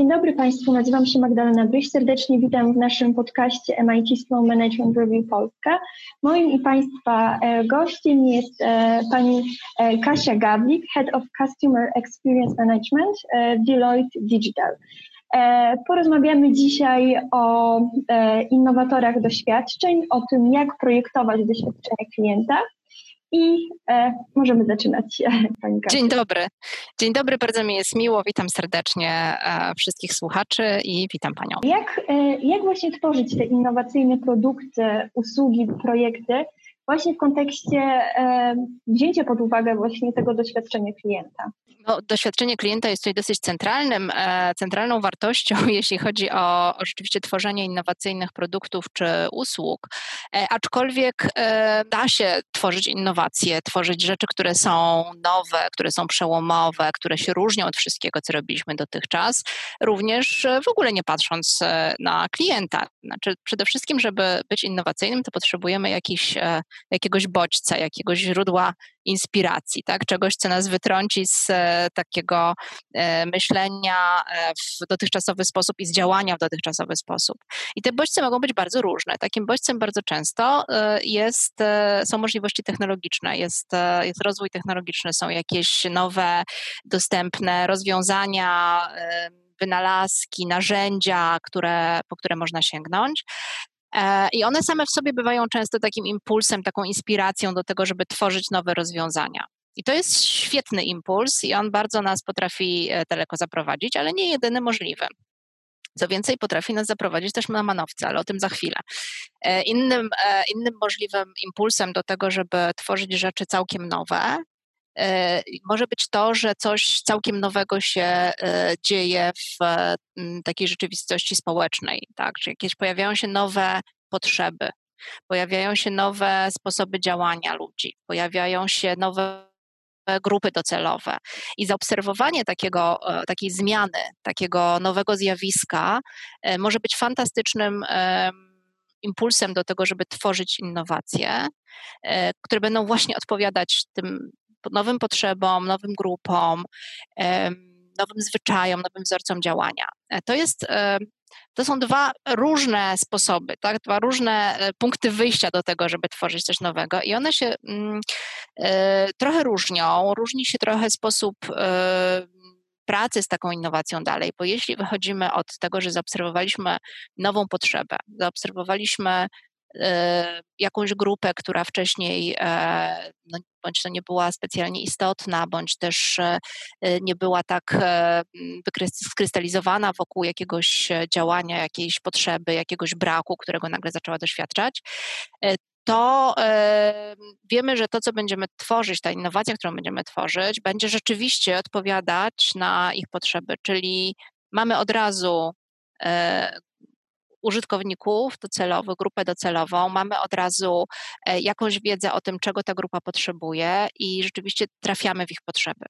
Dzień dobry Państwu, nazywam się Magdalena Bryś. Serdecznie witam w naszym podcaście MIT Sloan Management Review Polska. Moim i Państwa e, gościem jest e, pani e, Kasia Gawlik, Head of Customer Experience Management Deloitte Digital. Porozmawiamy dzisiaj o innowatorach doświadczeń, o tym, jak projektować doświadczenia klienta i e, możemy zaczynać, Pani Dzień dobry. Dzień dobry, bardzo mi jest miło. Witam serdecznie e, wszystkich słuchaczy i witam Panią. Jak, e, jak właśnie tworzyć te innowacyjne produkty, usługi, projekty właśnie w kontekście wzięcia pod uwagę właśnie tego doświadczenia klienta? No, doświadczenie klienta jest tutaj dosyć centralnym, e, centralną wartością, jeśli chodzi o, o rzeczywiście tworzenie innowacyjnych produktów czy usług, e, aczkolwiek e, da się tworzyć innowacje, tworzyć rzeczy, które są nowe, które są przełomowe, które się różnią od wszystkiego, co robiliśmy dotychczas, również w ogóle nie patrząc na klienta. Znaczy, przede wszystkim, żeby być innowacyjnym, to potrzebujemy jakiś, jakiegoś bodźca, jakiegoś źródła inspiracji, tak? czegoś, co nas wytrąci z e, takiego e, myślenia e, w dotychczasowy sposób i z działania w dotychczasowy sposób. I te bodźce mogą być bardzo różne. Takim bodźcem bardzo często jest, są możliwości technologiczne, jest, jest rozwój technologiczny, są jakieś nowe, dostępne rozwiązania, wynalazki, narzędzia, które, po które można sięgnąć. E, I one same w sobie bywają często takim impulsem, taką inspiracją do tego, żeby tworzyć nowe rozwiązania. I to jest świetny impuls i on bardzo nas potrafi e, daleko zaprowadzić, ale nie jedyny możliwy. Co więcej, potrafi nas zaprowadzić też na manowce, ale o tym za chwilę. E, innym, innym możliwym impulsem do tego, żeby tworzyć rzeczy całkiem nowe, może być to, że coś całkiem nowego się e, dzieje w takiej rzeczywistości społecznej, tak? Czyli jakieś pojawiają się nowe potrzeby, pojawiają się nowe sposoby działania ludzi, pojawiają się nowe grupy docelowe. I zaobserwowanie takiego, e, takiej zmiany, takiego nowego zjawiska może być fantastycznym impulsem do tego, żeby tworzyć innowacje, które będą właśnie odpowiadać tym nowym potrzebom, nowym grupom, nowym zwyczajom, nowym wzorcom działania. E, to jest to są dwa różne sposoby, tak? dwa różne e, punkty wyjścia do tego, żeby tworzyć coś nowego, i one się e, trochę różnią. Różni się trochę sposób pracy z taką innowacją dalej, bo jeśli wychodzimy od tego, że zaobserwowaliśmy nową potrzebę, zaobserwowaliśmy E, jakąś grupę, która wcześniej e, no, bądź to nie była specjalnie istotna, bądź też e, nie była tak skrystalizowana wokół jakiegoś działania, jakiejś potrzeby, jakiegoś braku, którego nagle zaczęła doświadczać, to wiemy, że to, co będziemy tworzyć, ta innowacja, którą będziemy tworzyć, będzie rzeczywiście odpowiadać na ich potrzeby, czyli mamy od razu użytkowników docelowych, grupę docelową, mamy od razu e, jakąś wiedzę o tym, czego ta grupa potrzebuje i rzeczywiście trafiamy w ich potrzeby.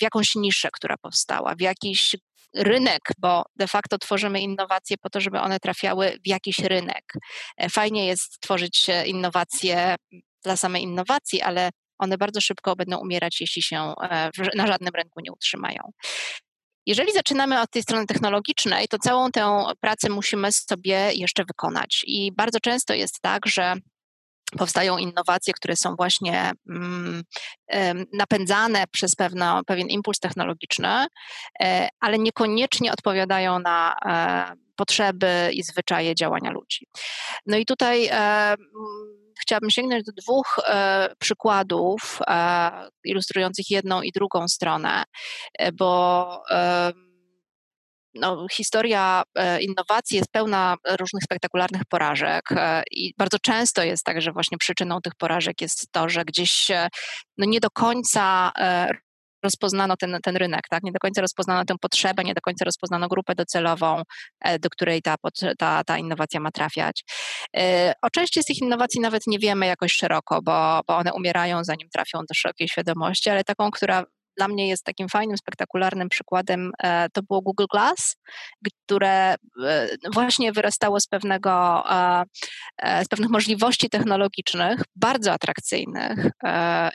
W jakąś niszę, która powstała, w jakiś rynek, bo de facto tworzymy innowacje po to, żeby one trafiały w jakiś rynek. E, fajnie jest tworzyć e, innowacje dla samej innowacji, ale one bardzo szybko będą umierać, jeśli się na żadnym rynku nie utrzymają. Jeżeli zaczynamy od tej strony technologicznej, to całą tę pracę musimy sobie jeszcze wykonać. I bardzo często jest tak, że powstają innowacje, które są właśnie mm, napędzane przez pewno, pewien impuls technologiczny, e, ale niekoniecznie odpowiadają na e, potrzeby i zwyczaje działania ludzi. No i tutaj e, chciałabym sięgnąć do dwóch e, przykładów e, ilustrujących jedną i drugą stronę, e, bo e, no, historia e, innowacji jest pełna różnych spektakularnych porażek i bardzo często jest tak, że właśnie przyczyną tych porażek jest to, że gdzieś no, nie do końca rozpoznano ten, ten rynek, tak? Nie do końca rozpoznano tę potrzebę, nie do końca rozpoznano grupę docelową, e, do której ta, ta, ta innowacja ma trafiać. E, o części z tych innowacji nawet nie wiemy jakoś szeroko, bo, bo one umierają zanim trafią do szerokiej świadomości, ale taką, która dla mnie jest takim fajnym, spektakularnym przykładem, to było Google Glass, które właśnie wyrastało z pewnego, z pewnych możliwości technologicznych, bardzo atrakcyjnych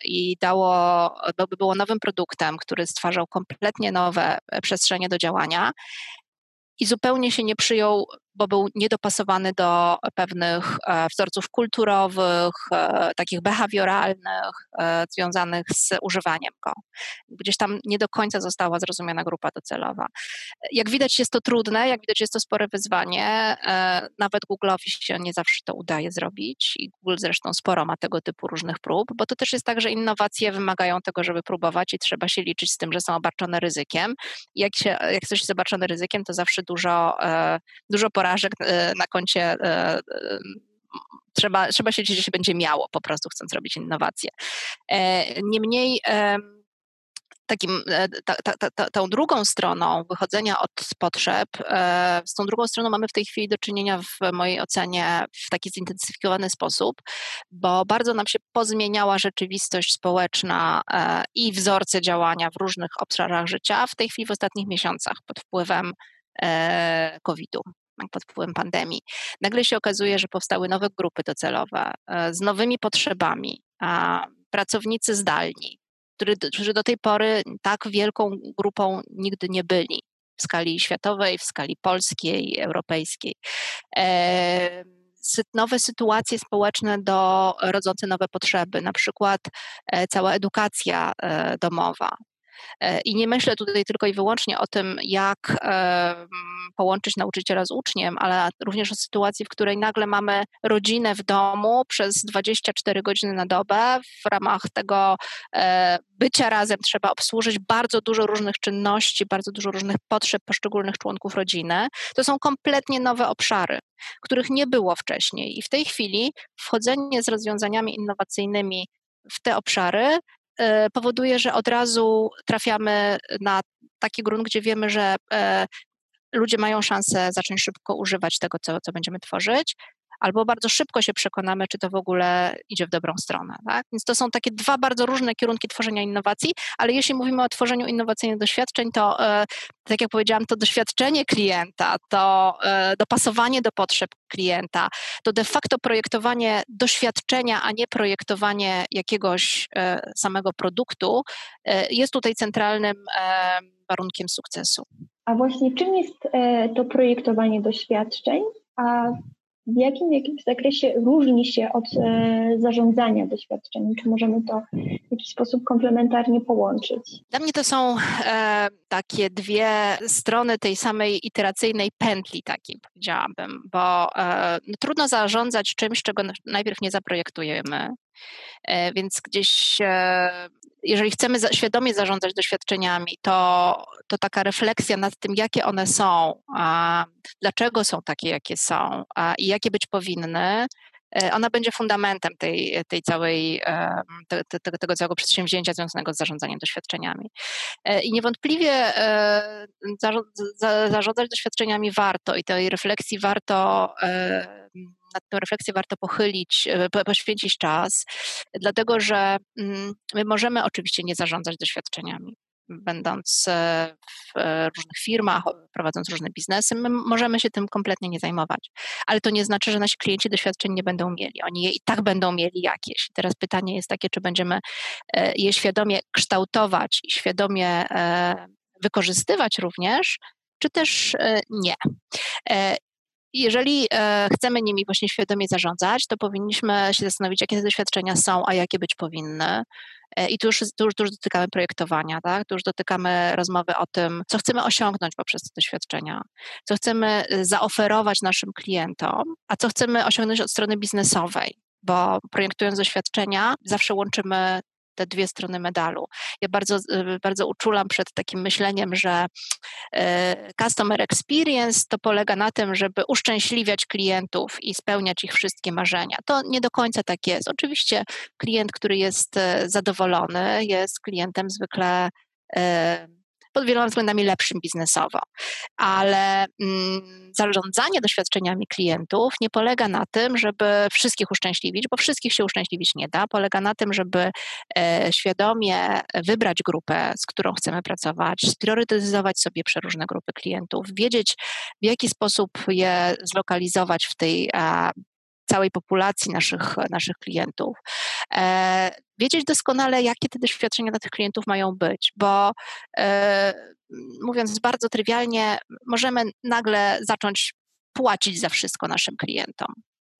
i dało, było nowym produktem, który stwarzał kompletnie nowe przestrzenie do działania i zupełnie się nie przyjął bo był niedopasowany do pewnych e, wzorców kulturowych, e, takich behawioralnych, e, związanych z używaniem go. Gdzieś tam nie do końca została zrozumiana grupa docelowa. Jak widać jest to trudne, jak widać jest to spore wyzwanie. Nawet Google'owi się nie zawsze to udaje zrobić i Google zresztą sporo ma tego typu różnych prób, bo to też jest tak, że innowacje wymagają tego, żeby próbować i trzeba się liczyć z tym, że są obarczone ryzykiem. Jak, się, jak coś jest obarczone ryzykiem, to zawsze dużo, dużo porażek porażek e, na koncie e, e, trzeba, trzeba się się będzie miało po prostu chcąc robić innowacje. Niemniej takim, ta, ta, ta, tą drugą stroną wychodzenia od potrzeb, z tą drugą stroną mamy w tej chwili do czynienia w mojej ocenie w taki zintensyfikowany sposób, bo bardzo nam się pozmieniała rzeczywistość społeczna i wzorce działania w różnych obszarach życia w tej chwili w ostatnich miesiącach pod wpływem COVID-u pod wpływem pandemii. Nagle się okazuje, że powstały nowe grupy docelowe e, z nowymi potrzebami, pracownicy zdalni, którzy do tej pory tak wielką grupą nigdy nie byli w skali światowej, w skali polskiej, europejskiej. E, nowe sytuacje społeczne do, rodzące nowe potrzeby, na przykład e, cała edukacja domowa, I nie myślę tutaj tylko i wyłącznie o tym, jak połączyć nauczyciela z uczniem, ale również o sytuacji, w której nagle mamy rodzinę w domu przez 24 godziny na dobę. W ramach tego e, bycia razem trzeba obsłużyć bardzo dużo różnych czynności, bardzo dużo różnych potrzeb poszczególnych członków rodziny. To są kompletnie nowe obszary, których nie było wcześniej. I w tej chwili wchodzenie z rozwiązaniami innowacyjnymi w te obszary E, powoduje, że od razu trafiamy na taki grunt, gdzie wiemy, że e, ludzie mają szansę zacząć szybko używać tego, co, co będziemy tworzyć, albo bardzo szybko się przekonamy, czy to w ogóle idzie w dobrą stronę. Tak? Więc to są takie dwa bardzo różne kierunki tworzenia innowacji, ale jeśli mówimy o tworzeniu innowacyjnych doświadczeń, to e, tak jak powiedziałam, to doświadczenie klienta, to e, dopasowanie do potrzeb klienta, to de facto projektowanie doświadczenia, a nie projektowanie jakiegoś e, samego produktu jest tutaj centralnym warunkiem sukcesu. A właśnie czym jest to projektowanie doświadczeń, a w jakim, w jakimś zakresie różni się od e, zarządzania doświadczeniami? Czy możemy to w jakiś sposób komplementarnie połączyć? Dla mnie to są e, takie dwie strony tej samej iteracyjnej pętli, takiej powiedziałabym, bo e, no, trudno zarządzać czymś, czego najpierw nie zaprojektujemy. E, więc gdzieś, e, jeżeli chcemy świadomie zarządzać doświadczeniami, to, to taka refleksja nad tym, jakie one są, dlaczego są takie, jakie są i jakie być powinny, ona będzie fundamentem tej, tej całej, te, te, tego całego przedsięwzięcia związanego z zarządzaniem doświadczeniami. I niewątpliwie zarządzać doświadczeniami warto i tej refleksji warto nad tą refleksję warto pochylić, e, poświęcić czas, dlatego że mm, my możemy oczywiście nie zarządzać doświadczeniami. Będąc e, w e, różnych firmach, prowadząc różne biznesy, my możemy się tym kompletnie nie zajmować. Ale to nie znaczy, że nasi klienci doświadczeń nie będą mieli. Oni je i tak będą mieli jakieś. Teraz pytanie jest takie, czy będziemy je świadomie kształtować i świadomie wykorzystywać również, czy też nie jeżeli e, chcemy nimi właśnie świadomie zarządzać, to powinniśmy się zastanowić, jakie te doświadczenia są, a jakie być powinny. E, I tu już, tu, już, tu już dotykamy projektowania, tak? tu już dotykamy rozmowy o tym, co chcemy osiągnąć poprzez te doświadczenia, co chcemy e, zaoferować naszym klientom, a co chcemy osiągnąć od strony biznesowej bo projektując doświadczenia, zawsze łączymy te dwie strony medalu. Ja bardzo, y, bardzo uczulam przed takim myśleniem, że y, customer experience to polega na tym, żeby uszczęśliwiać klientów i spełniać ich wszystkie marzenia. To nie do końca tak jest. Oczywiście klient, który jest y, zadowolony, jest klientem zwykle pod wieloma względami lepszym biznesowo. Ale mm, zarządzanie doświadczeniami klientów nie polega na tym, żeby wszystkich uszczęśliwić, bo wszystkich się uszczęśliwić nie da. Polega na tym, żeby e, świadomie wybrać grupę, z którą chcemy pracować, spriorytetyzować sobie przeróżne grupy klientów, wiedzieć w jaki sposób je zlokalizować w tej całej populacji naszych, naszych klientów. E, wiedzieć doskonale, jakie te doświadczenia dla tych klientów mają być, bo e, mówiąc bardzo trywialnie, możemy nagle zacząć płacić za wszystko naszym klientom.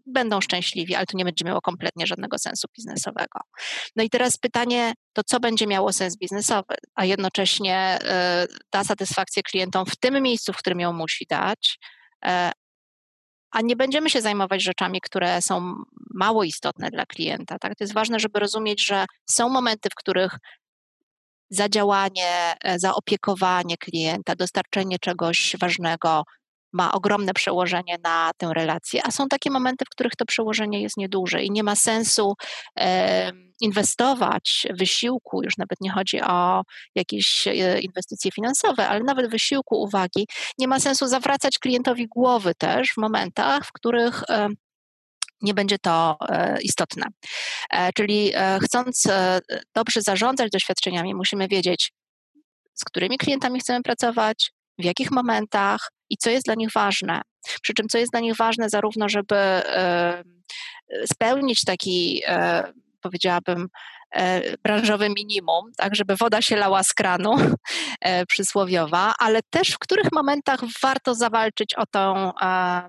Będą szczęśliwi, ale to nie będzie miało kompletnie żadnego sensu biznesowego. No i teraz pytanie, to co będzie miało sens biznesowy, a jednocześnie da satysfakcję klientom w tym miejscu, w którym ją musi dać, e, a nie będziemy się zajmować rzeczami, które są mało istotne dla klienta. Tak? To jest ważne, żeby rozumieć, że są momenty, w których zadziałanie, e, zaopiekowanie klienta, dostarczenie czegoś ważnego ma ogromne przełożenie na tę relację, a są takie momenty, w których to przełożenie jest nieduże i nie ma sensu inwestować wysiłku, już nawet nie chodzi o jakieś e, inwestycje finansowe, ale nawet wysiłku, uwagi, nie ma sensu zawracać klientowi głowy też w momentach, w których e, nie będzie to e, istotne. Czyli chcąc dobrze zarządzać doświadczeniami, musimy wiedzieć, z którymi klientami chcemy pracować, w jakich momentach i co jest dla nich ważne. Przy czym, co jest dla nich ważne, zarówno, żeby spełnić taki, powiedziałabym, E, branżowe minimum, tak, żeby woda się lała z kranu, e, przysłowiowa, ale też w których momentach warto zawalczyć o tą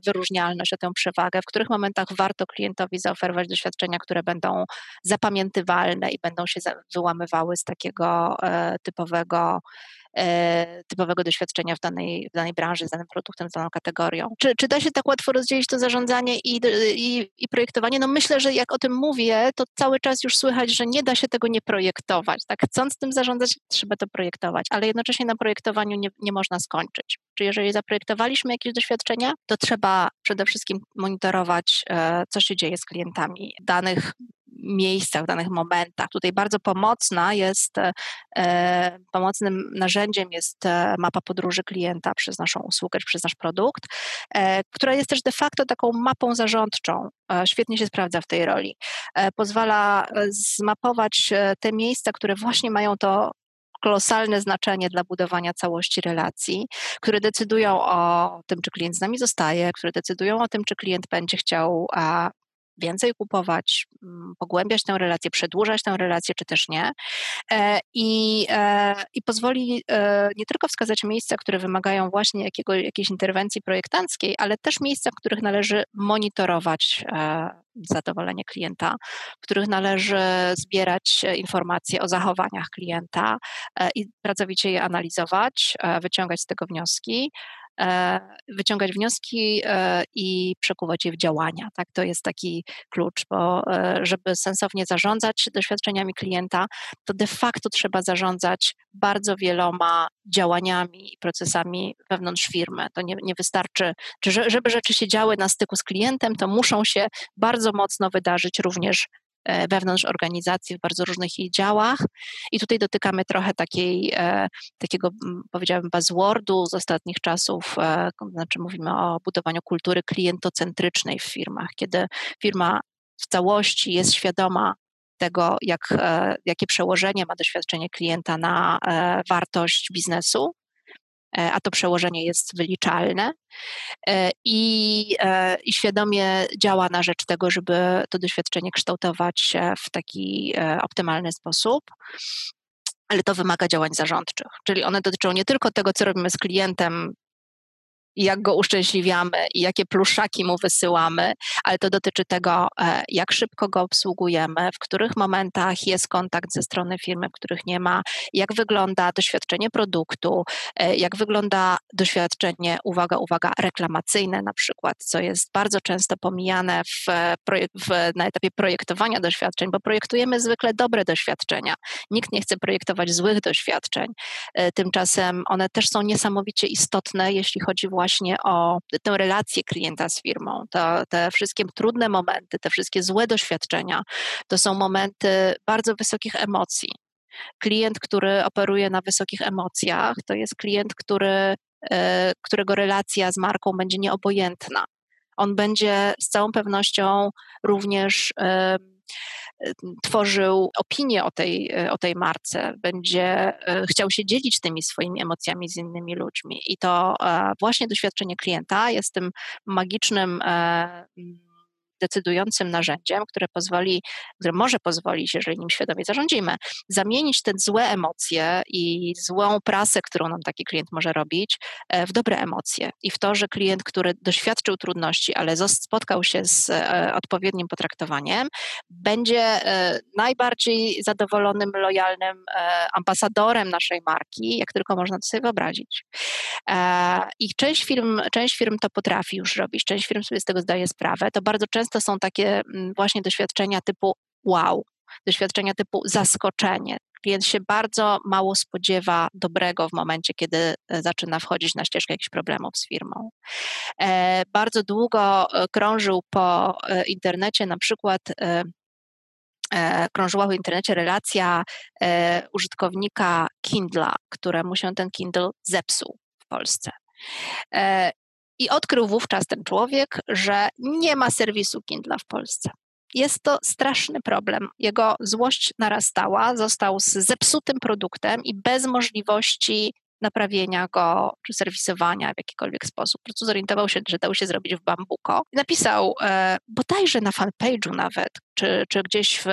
wyróżnialność, o tę przewagę, w których momentach warto klientowi zaoferować doświadczenia, które będą zapamiętywalne i będą się wyłamywały z takiego e, typowego E, typowego doświadczenia w danej, w danej branży, z danym produktem, z daną kategorią. Czy, czy da się tak łatwo rozdzielić to zarządzanie i, i, i projektowanie? No myślę, że jak o tym mówię, to cały czas już słychać, że nie da się tego nie projektować. Tak, chcąc tym zarządzać, trzeba to projektować, ale jednocześnie na projektowaniu nie, nie można skończyć. Czy jeżeli zaprojektowaliśmy jakieś doświadczenia, to trzeba przede wszystkim monitorować, e, co się dzieje z klientami danych miejscach, w danych momentach. Tutaj bardzo pomocna jest, e, pomocnym narzędziem jest e, mapa podróży klienta przez naszą usługę, przez nasz produkt, e, która jest też de facto taką mapą zarządczą. Świetnie się sprawdza w tej roli. Pozwala zmapować te miejsca, które właśnie mają to kolosalne znaczenie dla budowania całości relacji, które decydują o tym, czy klient z nami zostaje, które decydują o tym, czy klient będzie chciał więcej kupować, mm, pogłębiać tę relację, przedłużać tę relację, czy też nie. E, I, e, i pozwoli e, nie tylko wskazać miejsca, które wymagają właśnie jakiego, jakiejś interwencji projektanckiej, ale też miejsca, w których należy monitorować zadowolenie klienta, w których należy zbierać informacje o zachowaniach klienta i pracowicie je analizować, wyciągać z tego wnioski, wyciągać wnioski e, i przekuwać je w działania. Tak? To jest taki klucz, bo e, żeby sensownie zarządzać doświadczeniami klienta, to de facto trzeba zarządzać bardzo wieloma działaniami i procesami wewnątrz firmy. To nie, nie wystarczy, żeby rzeczy się działy na styku z klientem, to muszą się bardzo mocno wydarzyć również E, wewnątrz organizacji w bardzo różnych jej działach. I tutaj dotykamy trochę takiej, e, takiego, powiedziałabym, buzzwordu z ostatnich czasów, e, znaczy mówimy o budowaniu kultury klientocentrycznej w firmach, kiedy firma w całości jest świadoma tego, jak, jakie przełożenie ma doświadczenie klienta na wartość biznesu, E, a to przełożenie jest wyliczalne. E, i, e, i świadomie działa na rzecz tego, żeby to doświadczenie kształtować w taki optymalny sposób. Ale to wymaga działań zarządczych, czyli one dotyczą nie tylko tego, co robimy z klientem jak go uszczęśliwiamy i jakie pluszaki mu wysyłamy, ale to dotyczy tego, e, jak szybko go obsługujemy, w których momentach jest kontakt ze strony firmy, w których nie ma, jak wygląda doświadczenie produktu, e, jak wygląda doświadczenie, uwaga, uwaga, reklamacyjne na przykład, co jest bardzo często pomijane w, w, na etapie projektowania doświadczeń, bo projektujemy zwykle dobre doświadczenia. Nikt nie chce projektować złych doświadczeń. E, tymczasem one też są niesamowicie istotne, jeśli chodzi właśnie właśnie o tę relację klienta z firmą. To, te wszystkie trudne momenty, te wszystkie złe doświadczenia, to są momenty bardzo wysokich emocji. Klient, który operuje na wysokich emocjach, to jest klient, który, którego relacja z marką będzie nieobojętna. On będzie z całą pewnością również tworzył opinię o tej, o tej marce, będzie e, chciał się dzielić tymi swoimi emocjami z innymi ludźmi. I to e, właśnie doświadczenie klienta jest tym magicznym e, decydującym narzędziem, które pozwoli, które może pozwolić, jeżeli nim świadomie zarządzimy, zamienić te złe emocje i złą prasę, którą nam taki klient może robić, e, w dobre emocje i w to, że klient, który doświadczył trudności, ale spotkał się z e, odpowiednim potraktowaniem, będzie e, najbardziej zadowolonym, lojalnym ambasadorem naszej marki, jak tylko można to sobie wyobrazić. I część firm, część firm to potrafi już robić, część firm sobie z tego zdaje sprawę. To bardzo często często są takie mm, właśnie doświadczenia typu wow, doświadczenia typu zaskoczenie. Klient się bardzo mało spodziewa dobrego w momencie, kiedy e, zaczyna wchodzić na ścieżkę jakichś problemów z firmą. E, bardzo długo e, krążył po internecie na przykład krążyła w internecie relacja użytkownika Kindla, któremu się ten Kindle zepsuł w Polsce. I odkrył wówczas ten człowiek, że nie ma serwisu Kindla w Polsce. Jest to straszny problem. Jego złość narastała, został z zepsutym produktem i bez możliwości naprawienia go czy serwisowania w jakikolwiek sposób. Po prostu zorientował się, że dało się zrobić w Bambuko. Napisał e, bodajże na fanpage'u nawet, czy, czy gdzieś w,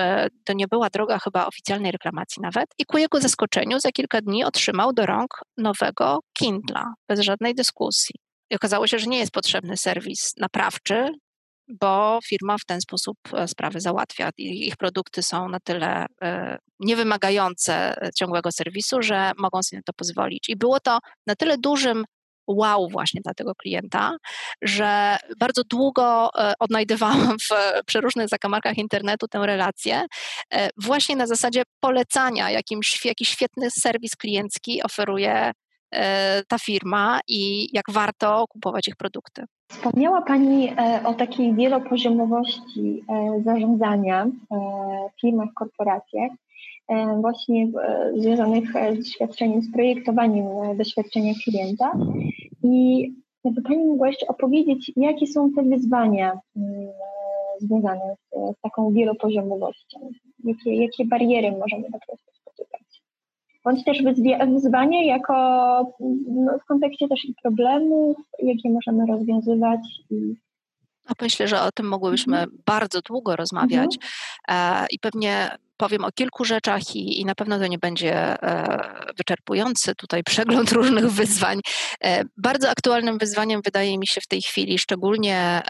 to nie była droga chyba oficjalnej reklamacji nawet i ku jego zaskoczeniu za kilka dni otrzymał do rąk nowego Kindla, bez żadnej dyskusji. I okazało się, że nie jest potrzebny serwis naprawczy, bo firma w ten sposób e, sprawy załatwia. Ich produkty są na tyle e, niewymagające e, ciągłego serwisu, że mogą sobie to pozwolić. I było to na tyle dużym wow właśnie dla tego klienta, że bardzo długo odnajdywałam w przeróżnych zakamarkach internetu tę relację właśnie na zasadzie polecania, jakimś, jakiś świetny serwis kliencki oferuje ta firma i jak warto kupować ich produkty. Wspomniała Pani e, o takiej wielopoziomowości e, zarządzania w firmach, korporacjach, właśnie związanych z doświadczeniem, z projektowaniem doświadczenia klienta. I jakby Pani mogła jeszcze opowiedzieć, jakie są te wyzwania mm, związane z, z taką wielopoziomowością? Jakie, jakie bariery możemy po prostu bądź też wyzwanie jako no, w kontekście też i problemów, jakie możemy rozwiązywać. I... myślę, że o tym mogłybyśmy mhm. bardzo długo rozmawiać mhm. e, i pewnie powiem o kilku rzeczach i, i, na pewno to nie będzie e, wyczerpujący tutaj przegląd różnych wyzwań. E, bardzo aktualnym wyzwaniem wydaje mi się w tej chwili, szczególnie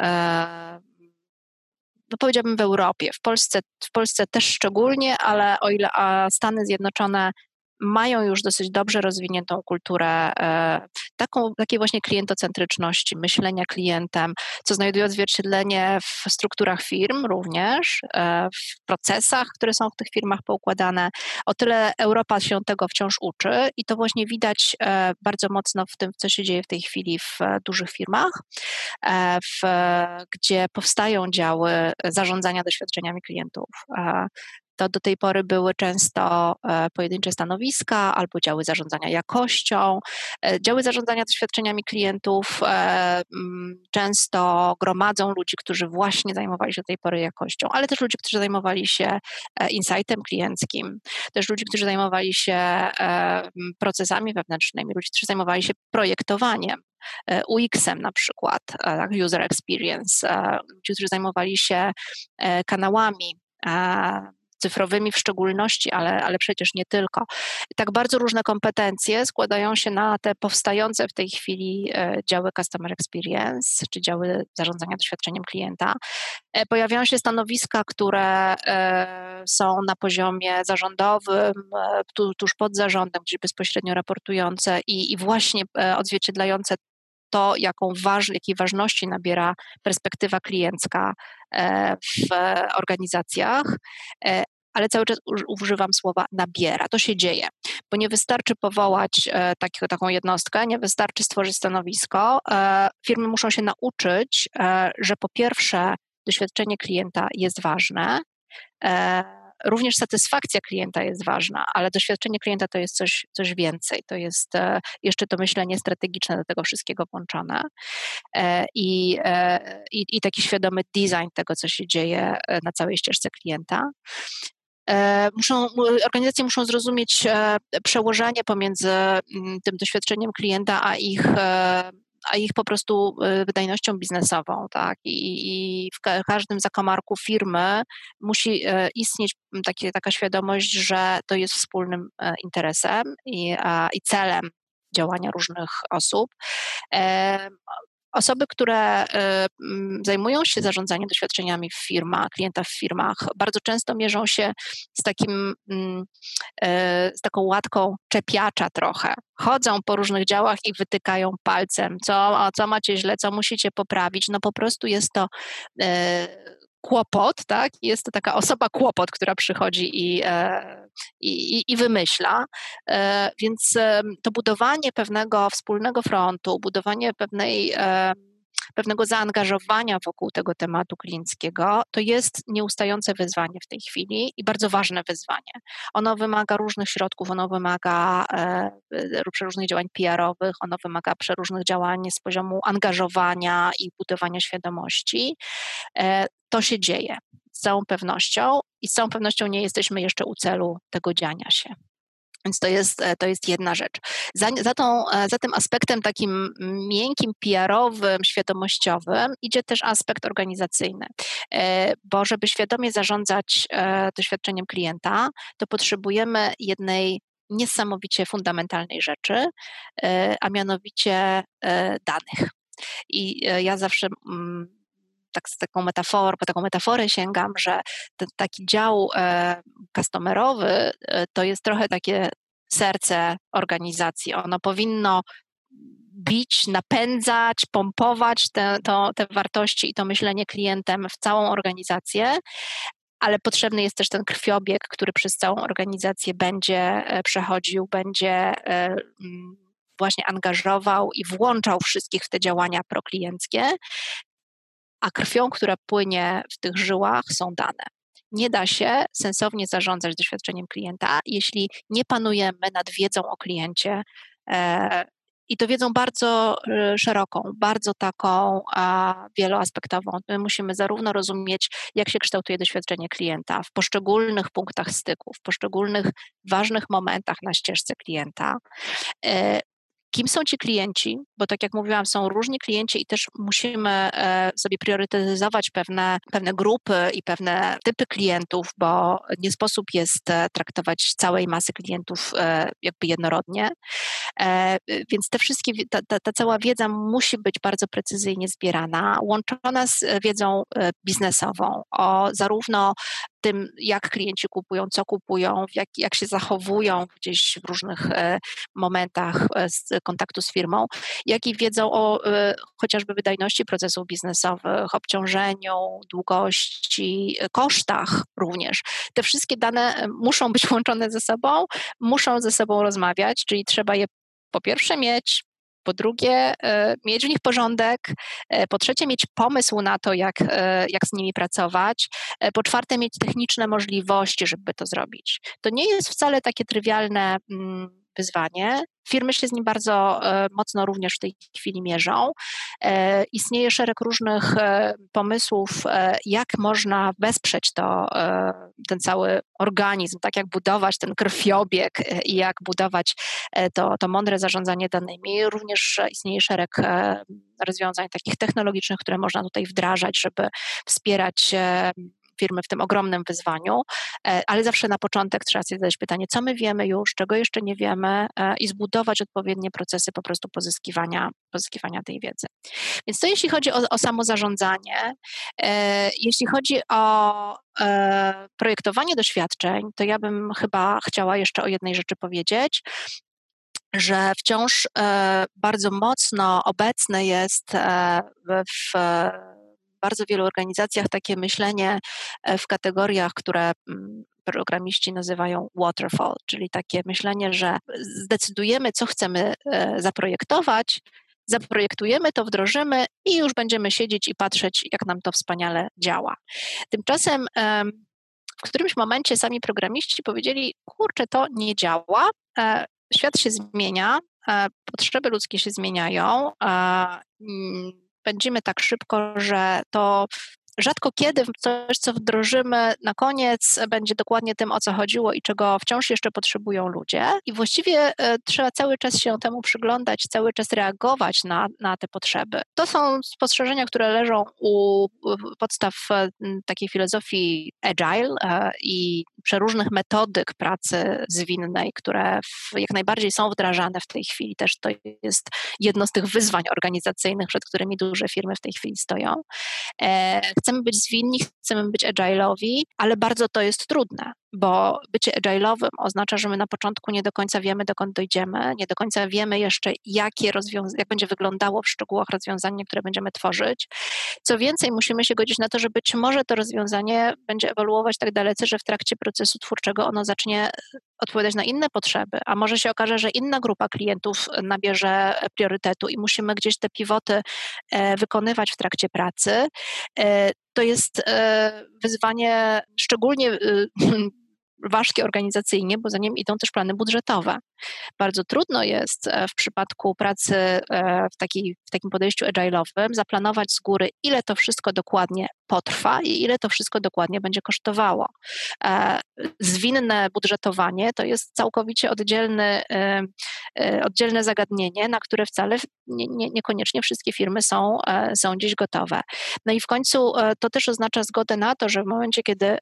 no powiedziałabym w Europie, w Polsce, w Polsce też szczególnie, ale o ile Stany Zjednoczone mają już dosyć dobrze rozwiniętą kulturę e, taką, takiej właśnie klientocentryczności, myślenia klientem, co znajduje odzwierciedlenie w strukturach firm również, e, w procesach, które są w tych firmach poukładane. O tyle Europa się tego wciąż uczy i to właśnie widać e, bardzo mocno w tym, co się dzieje w tej chwili w dużych firmach, w, gdzie powstają działy zarządzania doświadczeniami klientów to do tej pory były często e, pojedyncze stanowiska albo działy zarządzania jakością. E, działy zarządzania doświadczeniami klientów e, często gromadzą ludzi, którzy właśnie zajmowali się do tej pory jakością, ale też ludzi, którzy zajmowali się insightem klienckim, też ludzi, którzy zajmowali się procesami wewnętrznymi, ludzi, którzy zajmowali się projektowaniem. UX-em na przykład, tak, user experience, ludzie, którzy zajmowali się kanałami cyfrowymi w szczególności, ale, ale przecież nie tylko. Tak bardzo różne kompetencje składają się na te powstające w tej chwili e, działy Customer Experience, czy działy zarządzania doświadczeniem klienta. E, pojawiają się stanowiska, które e, są na poziomie zarządowym, tuż pod zarządem, gdzieś bezpośrednio raportujące i, i właśnie odzwierciedlające to, jaką waż, jakiej ważności nabiera perspektywa kliencka w organizacjach, ale cały czas używam słowa nabiera. To się dzieje, bo nie wystarczy powołać e, takiego, taką jednostkę, nie wystarczy stworzyć stanowisko. E, firmy muszą się nauczyć, e, że po pierwsze doświadczenie klienta jest ważne, również satysfakcja klienta jest ważna, ale doświadczenie klienta to jest coś, coś więcej. To jest jeszcze to myślenie strategiczne do tego wszystkiego włączone i, i, i taki świadomy design tego, co się dzieje na całej ścieżce klienta. E, muszą, organizacje muszą zrozumieć e, przełożenie pomiędzy mm, tym doświadczeniem klienta, a ich e, a ich po prostu wydajnością biznesową, tak? I, i w każdym zakamarku firmy musi istnieć takie, taka świadomość, że to jest wspólnym interesem i, i celem działania różnych osób. Osoby, które y, mm, zajmują się zarządzaniem doświadczeniami w firmach, klienta w firmach, bardzo często mierzą się z takim, mm, y, z taką łatką czepiacza trochę. Chodzą po różnych działach i wytykają palcem, co, co macie źle, co musicie poprawić. No po prostu jest to y, kłopot, tak? Jest to taka osoba kłopot, która przychodzi i, e, i, i wymyśla. E, więc to budowanie pewnego wspólnego frontu, budowanie pewnej pewnego zaangażowania wokół tego tematu klienckiego, to jest nieustające wyzwanie w tej chwili i bardzo ważne wyzwanie. Ono wymaga różnych środków, ono wymaga e, przeróżnych działań PR-owych, ono wymaga przeróżnych działań z poziomu angażowania i budowania świadomości. E, to się dzieje z całą pewnością i z całą pewnością nie jesteśmy jeszcze u celu tego dziania się. Więc to jest, e, to jest jedna rzecz. Za, za, tą, e, za tym aspektem takim miękkim, PR-owym, świadomościowym idzie też aspekt organizacyjny, e, bo żeby świadomie zarządzać doświadczeniem klienta, to potrzebujemy jednej niesamowicie fundamentalnej rzeczy, a mianowicie danych. I ja zawsze mm, tak z taką metaforą, po taką metaforę sięgam, że ten taki dział e, customerowy e, to jest trochę takie serce organizacji. Ono powinno bić, napędzać, pompować te, to, te wartości i to myślenie klientem w całą organizację, ale potrzebny jest też ten krwiobieg, który przez całą organizację będzie e, przechodził, będzie właśnie angażował i włączał wszystkich w te działania proklienckie, a krwią, która płynie w tych żyłach, są dane. Nie da się sensownie zarządzać doświadczeniem klienta, jeśli nie panujemy nad wiedzą o kliencie. E, I to wiedzą bardzo e, szeroką, bardzo taką wieloaspektową. My musimy zarówno rozumieć, jak się kształtuje doświadczenie klienta w poszczególnych punktach styku, w poszczególnych ważnych momentach na ścieżce klienta, e, kim są ci klienci, bo tak jak mówiłam, są różni klienci i też musimy e, sobie priorytetyzować pewne, pewne grupy i pewne typy klientów, bo nie sposób jest e, traktować całej masy klientów e, jakby jednorodnie. Więc te wszystkie, ta, ta, ta cała wiedza musi być bardzo precyzyjnie zbierana, łączona z wiedzą biznesową o zarówno tym, jak klienci kupują, co kupują, jak, jak się zachowują gdzieś w różnych e, momentach e, z kontaktu z firmą, jak i wiedzą o e, chociażby wydajności procesów biznesowych, obciążeniu, długości, kosztach również. Te wszystkie dane muszą być łączone ze sobą, muszą ze sobą rozmawiać, czyli trzeba je po pierwsze mieć, po drugie e, mieć w nich porządek, e, po trzecie mieć pomysł na to, jak, e, jak z nimi pracować, po czwarte mieć techniczne możliwości, żeby to zrobić. To nie jest wcale takie trywialne mm, wyzwanie. Firmy się z nim bardzo e, mocno również w tej chwili mierzą. E, istnieje szereg różnych e, pomysłów, jak można wesprzeć to, ten cały organizm, tak jak budować ten krwiobieg i jak budować to, to mądre zarządzanie danymi. Również istnieje szereg rozwiązań takich technologicznych, które można tutaj wdrażać, żeby wspierać firmy w tym ogromnym wyzwaniu, e, ale zawsze na początek trzeba sobie zadać pytanie, co my wiemy już, czego jeszcze nie wiemy e, i zbudować odpowiednie procesy po prostu pozyskiwania, pozyskiwania tej wiedzy. Więc to jeśli chodzi o, o samo zarządzanie. E, jeśli chodzi o projektowanie doświadczeń, to ja bym chyba chciała jeszcze o jednej rzeczy powiedzieć, że wciąż bardzo mocno obecne jest w bardzo wielu organizacjach takie myślenie e, w kategoriach, które mm, programiści nazywają waterfall, czyli takie myślenie, że zdecydujemy, co chcemy e, zaprojektować, zaprojektujemy to, wdrożymy i już będziemy siedzieć i patrzeć, jak nam to wspaniale działa. Tymczasem w którymś momencie sami programiści powiedzieli, kurczę, to nie działa, e, świat się zmienia, potrzeby ludzkie się zmieniają, będziemy tak szybko, że to rzadko kiedy coś, co wdrożymy na koniec, będzie dokładnie tym, o co chodziło i czego wciąż jeszcze potrzebują ludzie. I właściwie e, trzeba cały czas się temu przyglądać, cały czas reagować na, na te potrzeby. To są spostrzeżenia, które leżą u podstaw e, takiej filozofii agile e, i przeróżnych metodyk pracy zwinnej, które jak najbardziej są wdrażane w tej chwili. Też to jest jedno z tych wyzwań organizacyjnych, przed którymi duże firmy w tej chwili stoją chcemy być zwinni, chcemy być agile'owi, ale bardzo to jest trudne, bo bycie agile'owym oznacza, że my na początku nie do końca wiemy, dokąd dojdziemy, nie do końca wiemy jeszcze, jakie rozwiąza- jak będzie wyglądało w szczegółach rozwiązanie, które będziemy tworzyć. Co więcej, musimy się godzić na to, że być może to rozwiązanie będzie ewoluować tak dalece, że w trakcie procesu twórczego ono zacznie odpowiadać na inne potrzeby, a może się okaże, że inna grupa klientów nabierze priorytetu i musimy gdzieś te pivoty e, wykonywać w trakcie pracy. E, to jest e, wyzwanie szczególnie ważkie organizacyjnie, bo za nim idą też plany budżetowe. Bardzo trudno jest e, w przypadku pracy e, w, takiej, w takim podejściu agile'owym zaplanować z góry, ile to wszystko dokładnie potrwa i ile to wszystko dokładnie będzie kosztowało. E, zwinne budżetowanie to jest całkowicie oddzielny, oddzielne zagadnienie, na które wcale nie, nie, niekoniecznie wszystkie firmy są, są dziś gotowe. No i w końcu to też oznacza zgodę na to, że w momencie, kiedy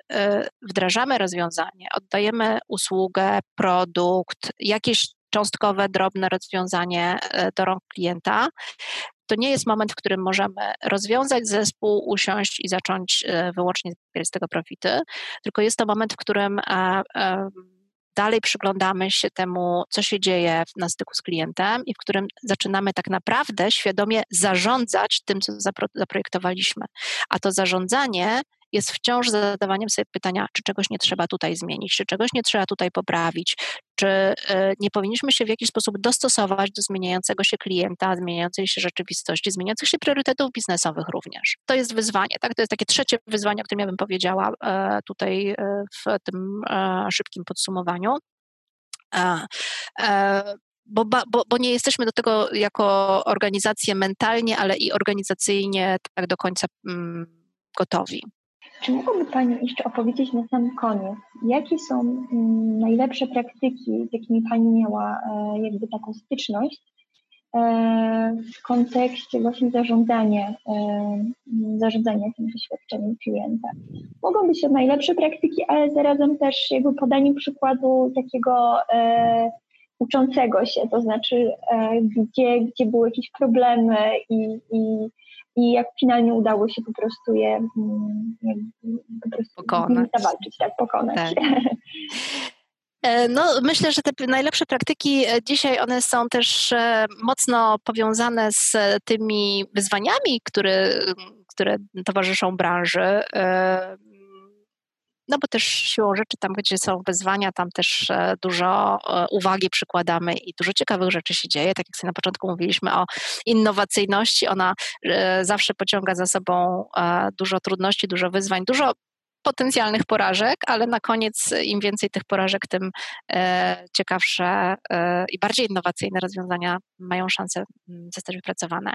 wdrażamy rozwiązanie, oddajemy usługę, produkt, jakieś cząstkowe, drobne rozwiązanie e, do rąk klienta. To nie jest moment, w którym możemy rozwiązać zespół, usiąść i zacząć e, wyłącznie z tego profity, tylko jest to moment, w którym e, dalej przyglądamy się temu, co się dzieje na styku z klientem i w którym zaczynamy tak naprawdę świadomie zarządzać tym, co zaprojektowaliśmy. A to zarządzanie jest wciąż zadawaniem sobie pytania, czy czegoś nie trzeba tutaj zmienić, czy czegoś nie trzeba tutaj poprawić, czy e, nie powinniśmy się w jakiś sposób dostosować do zmieniającego się klienta, zmieniającej się rzeczywistości, zmieniających się priorytetów biznesowych również. To jest wyzwanie, tak? To jest takie trzecie wyzwanie, o którym ja bym powiedziała e, tutaj e, w tym szybkim podsumowaniu. Bo, bo, bo, nie jesteśmy do tego jako organizacje mentalnie, ale i organizacyjnie tak do końca mm, gotowi. Czy mogłaby Pani jeszcze opowiedzieć na sam koniec, jakie są mm, najlepsze praktyki, z jakimi Pani miała e, jakby taką styczność e, w kontekście właśnie zarządzania, e, zarządzania tym doświadczeniem klienta? Mogą być to najlepsze praktyki, ale zarazem też jakby podanie przykładu takiego uczącego się, to znaczy gdzie, gdzie były jakieś problemy i, i i jak finalnie udało się po prostu je mm, po prostu pokonać. zawalczyć, tak, pokonać. Tak. E, no, myślę, że te najlepsze praktyki e, dzisiaj one są też e, mocno powiązane z tymi wyzwaniami, które, które towarzyszą branży no bo też siłą rzeczy tam, gdzie są wyzwania, tam też e, dużo e, uwagi przykładamy i dużo ciekawych rzeczy się dzieje. Tak jak sobie na początku mówiliśmy o innowacyjności, ona e, zawsze pociąga za sobą dużo trudności, dużo wyzwań, dużo potencjalnych porażek, ale na koniec im więcej tych porażek, tym ciekawsze i bardziej innowacyjne rozwiązania mają szansę mm, zostać wypracowane.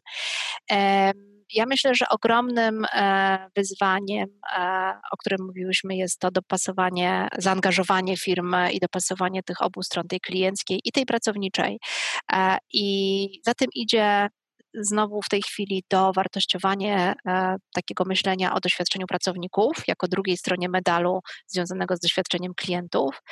Ja myślę, że ogromnym e, wyzwaniem, e, o którym mówiłyśmy, jest to dopasowanie, zaangażowanie firmy i dopasowanie tych obu stron, tej klienckiej i tej pracowniczej. E, I za tym idzie znowu w tej chwili dowartościowanie takiego myślenia o doświadczeniu pracowników jako drugiej stronie medalu związanego z doświadczeniem klientów.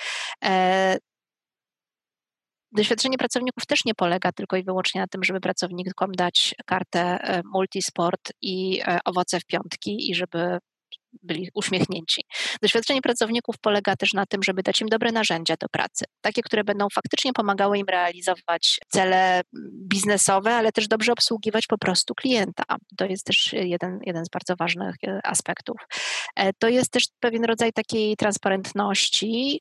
Doświadczenie pracowników też nie polega tylko i wyłącznie na tym, żeby pracownikom dać kartę e, multisport i e, owoce w piątki i żeby byli uśmiechnięci. Doświadczenie pracowników polega też na tym, żeby dać im dobre narzędzia do pracy, takie, które będą faktycznie pomagały im realizować cele biznesowe, ale też dobrze obsługiwać po prostu klienta. To jest też jeden, jeden z bardzo ważnych e, aspektów. To jest też pewien rodzaj takiej transparentności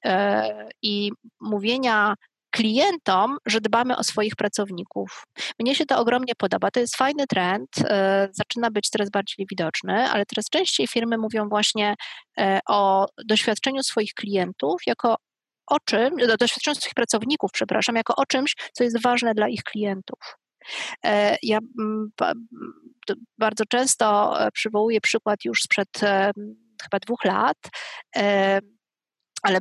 i mówienia klientom, że dbamy o swoich pracowników. Mnie się to ogromnie podoba. To jest fajny trend, e, zaczyna być coraz bardziej widoczny, ale coraz częściej firmy mówią właśnie e, o doświadczeniu swoich klientów jako o czym, doświadczeniu swoich pracowników, przepraszam, jako o czymś, co jest ważne dla ich klientów. E, ja mm, bardzo często przywołuję przykład już sprzed chyba dwóch lat, ale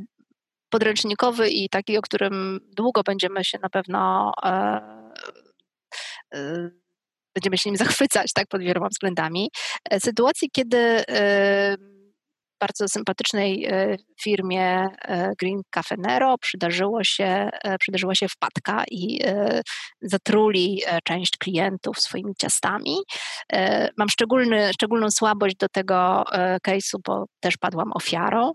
podręcznikowy i taki, o którym długo będziemy się na pewno e, e, będziemy się nim zachwycać, tak, pod wieloma względami. E, sytuacji, kiedy bardzo sympatycznej firmie Green Cafe Nero przydarzyło się, przydarzyła się wpadka i zatruli część klientów swoimi ciastami. Mam szczególny, szczególną słabość do tego case'u, bo też padłam ofiarą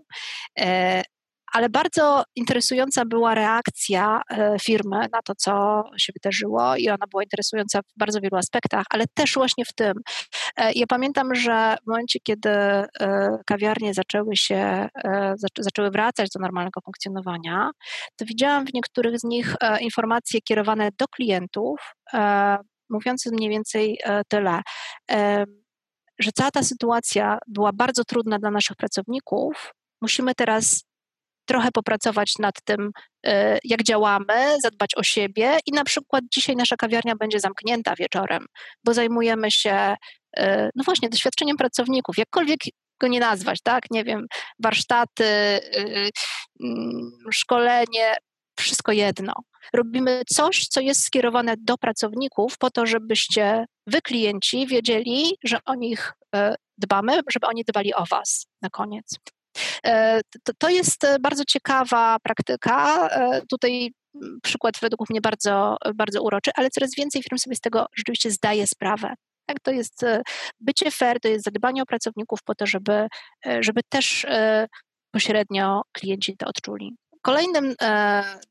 ale bardzo interesująca była reakcja e, firmy na to, co się wydarzyło, i ona była interesująca w bardzo wielu aspektach, ale też właśnie w tym. E, ja pamiętam, że w momencie, kiedy e, kawiarnie zaczęły się, zaczęły wracać do normalnego funkcjonowania, to widziałam w niektórych z nich informacje kierowane do klientów, mówiące mniej więcej tyle że cała ta sytuacja była bardzo trudna dla naszych pracowników. Musimy teraz trochę popracować nad tym, e, jak działamy, zadbać o siebie i na przykład dzisiaj nasza kawiarnia będzie zamknięta wieczorem, bo zajmujemy się, e, no właśnie, doświadczeniem pracowników, jakkolwiek go nie nazwać, tak? Nie wiem, warsztaty, e, mm, szkolenie, wszystko jedno. Robimy coś, co jest skierowane do pracowników, po to, żebyście wy, klienci, wiedzieli, że o nich dbamy, żeby oni dbali o was na koniec. E, to, jest e, bardzo ciekawa praktyka. E, tutaj mm, przykład według mnie bardzo, bardzo uroczy, ale coraz więcej firm sobie z tego rzeczywiście zdaje sprawę. Tak, to jest bycie fair, to jest zadbanie o pracowników po to, żeby, żeby też pośrednio klienci to odczuli. Kolejnym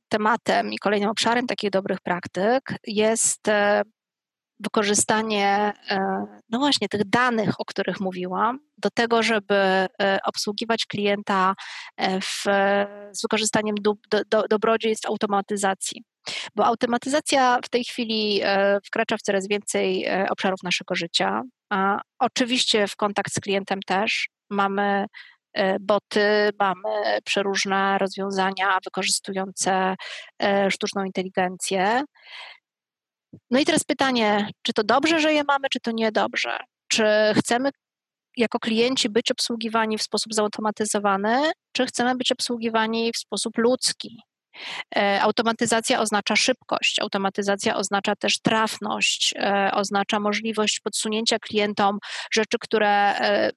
tematem i kolejnym obszarem takich dobrych praktyk jest wykorzystanie, e, no właśnie, tych danych, o których mówiłam, do tego, żeby e, obsługiwać klienta e, w, z wykorzystaniem do, do, dobrodziejstw automatyzacji. Bo automatyzacja w tej chwili wkracza w coraz więcej obszarów naszego życia. A oczywiście w kontakt z klientem też mamy boty, mamy przeróżne rozwiązania wykorzystujące sztuczną inteligencję. No i teraz pytanie, czy to dobrze, że je mamy, czy to niedobrze? Czy chcemy jako klienci być obsługiwani w sposób zautomatyzowany, czy chcemy być obsługiwani w sposób ludzki? E, automatyzacja oznacza szybkość, automatyzacja oznacza też trafność, e, oznacza możliwość podsunięcia klientom rzeczy, które e,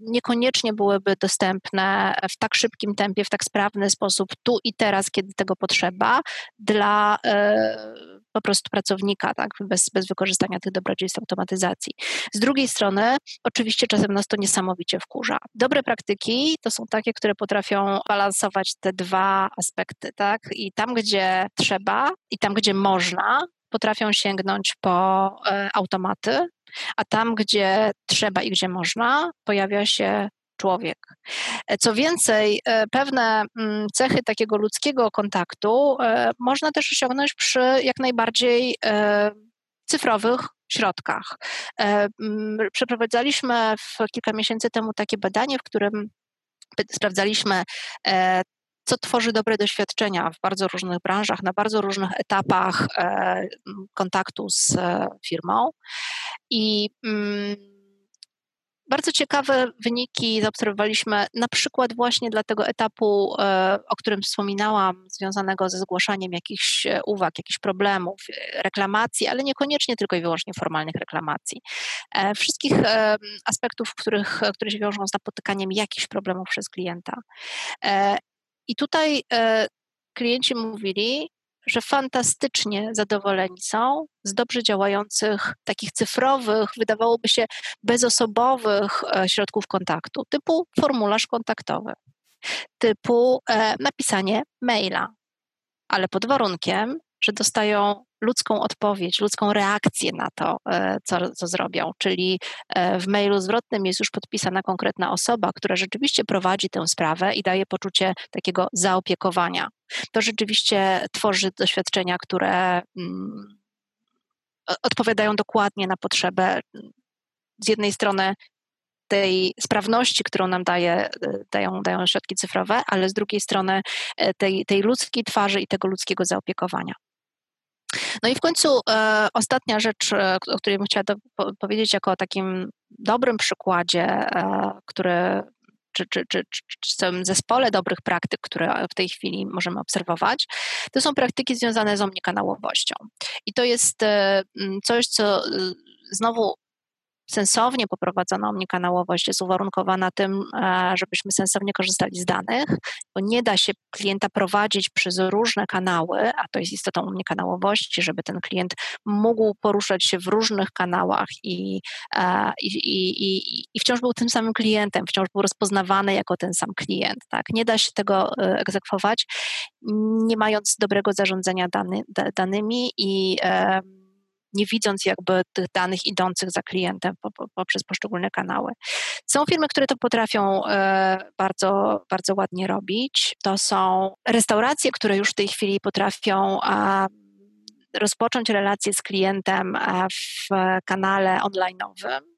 niekoniecznie byłyby dostępne w tak szybkim tempie, w tak sprawny sposób tu i teraz, kiedy tego potrzeba, dla e, po prostu pracownika, tak, bez, bez wykorzystania tych dobrodziejstw automatyzacji. Z drugiej strony, oczywiście czasem nas to niesamowicie wkurza. Dobre praktyki to są takie, które potrafią balansować te dwa aspekty, tak, i tam, gdzie trzeba, i tam, gdzie można, potrafią sięgnąć po e, automaty, a tam, gdzie trzeba i gdzie można, pojawia się człowiek. E, co więcej, e, pewne mm, cechy takiego ludzkiego kontaktu można też osiągnąć przy jak najbardziej cyfrowych środkach. Mm, przeprowadzaliśmy kilka miesięcy temu takie badanie, w którym sprawdzaliśmy co tworzy dobre doświadczenia w bardzo różnych branżach, na bardzo różnych etapach e, kontaktu z e, firmą. I mm, bardzo ciekawe wyniki zaobserwowaliśmy na przykład właśnie dla tego etapu, e, o którym wspominałam, związanego ze zgłaszaniem jakichś uwag, jakichś problemów, reklamacji, ale niekoniecznie tylko i wyłącznie formalnych reklamacji. Wszystkich aspektów, których, które się wiążą z napotykaniem jakichś problemów przez klienta. I tutaj e, klienci mówili, że fantastycznie zadowoleni są z dobrze działających, takich cyfrowych, wydawałoby się bezosobowych e, środków kontaktu, typu formularz kontaktowy, typu e, napisanie maila, ale pod warunkiem, że dostają ludzką odpowiedź, ludzką reakcję na to, co, co zrobią. Czyli w mailu zwrotnym jest już podpisana konkretna osoba, która rzeczywiście prowadzi tę sprawę i daje poczucie takiego zaopiekowania. To rzeczywiście tworzy doświadczenia, które mm, odpowiadają dokładnie na potrzebę z jednej strony tej sprawności, którą nam daje, e, dają, dają środki cyfrowe, ale z drugiej strony e, tej, tej ludzkiej twarzy i tego ludzkiego zaopiekowania. No i w końcu e, ostatnia rzecz, e, o której bym chciała do, po, powiedzieć jako o takim dobrym przykładzie, e, który czy, czy, czy, czy tym zespole dobrych praktyk, które w tej chwili możemy obserwować, to są praktyki związane z omnikanałowością. I to jest coś, co znowu sensownie poprowadzona omnikanałowość jest uwarunkowana tym, e, żebyśmy sensownie korzystali z danych, bo nie da się klienta prowadzić przez różne kanały, a to jest istotą omnikanałowości, żeby ten klient mógł poruszać się w różnych kanałach i, e, i, i, i, wciąż był tym samym klientem, wciąż był rozpoznawany jako ten sam klient. Tak? Nie da się tego e, egzekwować, nie mając dobrego zarządzania dany, danymi i nie widząc jakby tych danych idących za klientem poprzez poszczególne kanały. Są firmy, które to potrafią e, bardzo, bardzo ładnie robić. To są restauracje, które już w tej chwili potrafią rozpocząć relację z klientem w kanale online'owym E,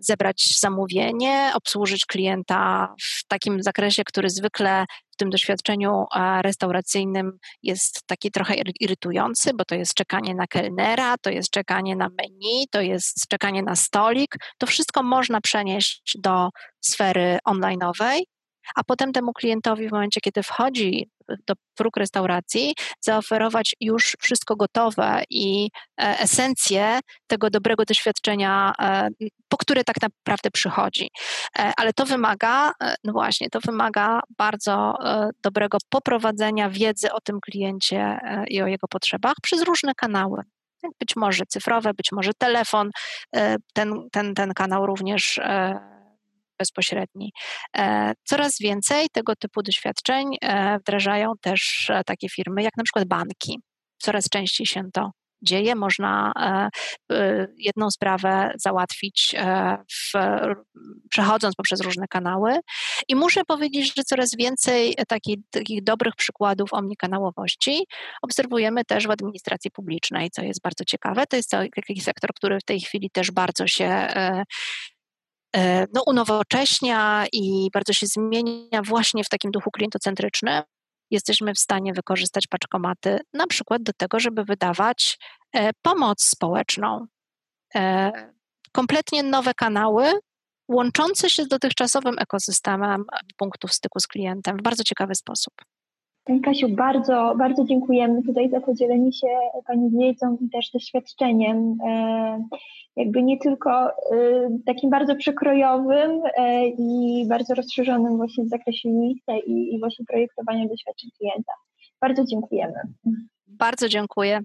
zebrać zamówienie, obsłużyć klienta w takim zakresie, który zwykle w tym doświadczeniu e, restauracyjnym jest taki trochę irytujący, bo to jest czekanie na kelnera, to jest czekanie na menu, to jest czekanie na stolik. To wszystko można przenieść do sfery online'owej a potem temu klientowi w momencie, kiedy wchodzi do próg restauracji, zaoferować już wszystko gotowe i e, esencję tego dobrego doświadczenia, e, po które tak naprawdę przychodzi. E, ale to wymaga, no właśnie, to wymaga bardzo dobrego poprowadzenia wiedzy o tym kliencie i o jego potrzebach przez różne kanały być może cyfrowe, być może telefon. Ten, ten, ten kanał również bezpośredni. E, coraz więcej tego typu doświadczeń e, wdrażają też e, takie firmy jak na przykład banki. Coraz częściej się to dzieje. Można jedną sprawę załatwić w, przechodząc poprzez różne kanały. I muszę powiedzieć, że coraz więcej takich, takich dobrych przykładów omnikanałowości obserwujemy też w administracji publicznej, co jest bardzo ciekawe. To jest taki sektor, który w tej chwili też bardzo się no, unowocześnia i bardzo się zmienia właśnie w takim duchu klientocentrycznym, jesteśmy w stanie wykorzystać paczkomaty na przykład do tego, żeby wydawać e, pomoc społeczną. E, kompletnie nowe kanały łączące się z dotychczasowym ekosystemem punktów styku z klientem w bardzo ciekawy sposób. Kasiu, bardzo, bardzo dziękujemy tutaj za podzielenie się Pani wiedzą i też doświadczeniem, e, jakby nie tylko e, takim bardzo przekrojowym e, i bardzo rozszerzonym właśnie w zakresie miejsca i, właśnie projektowania doświadczeń klienta. Bardzo dziękujemy. Bardzo dziękuję.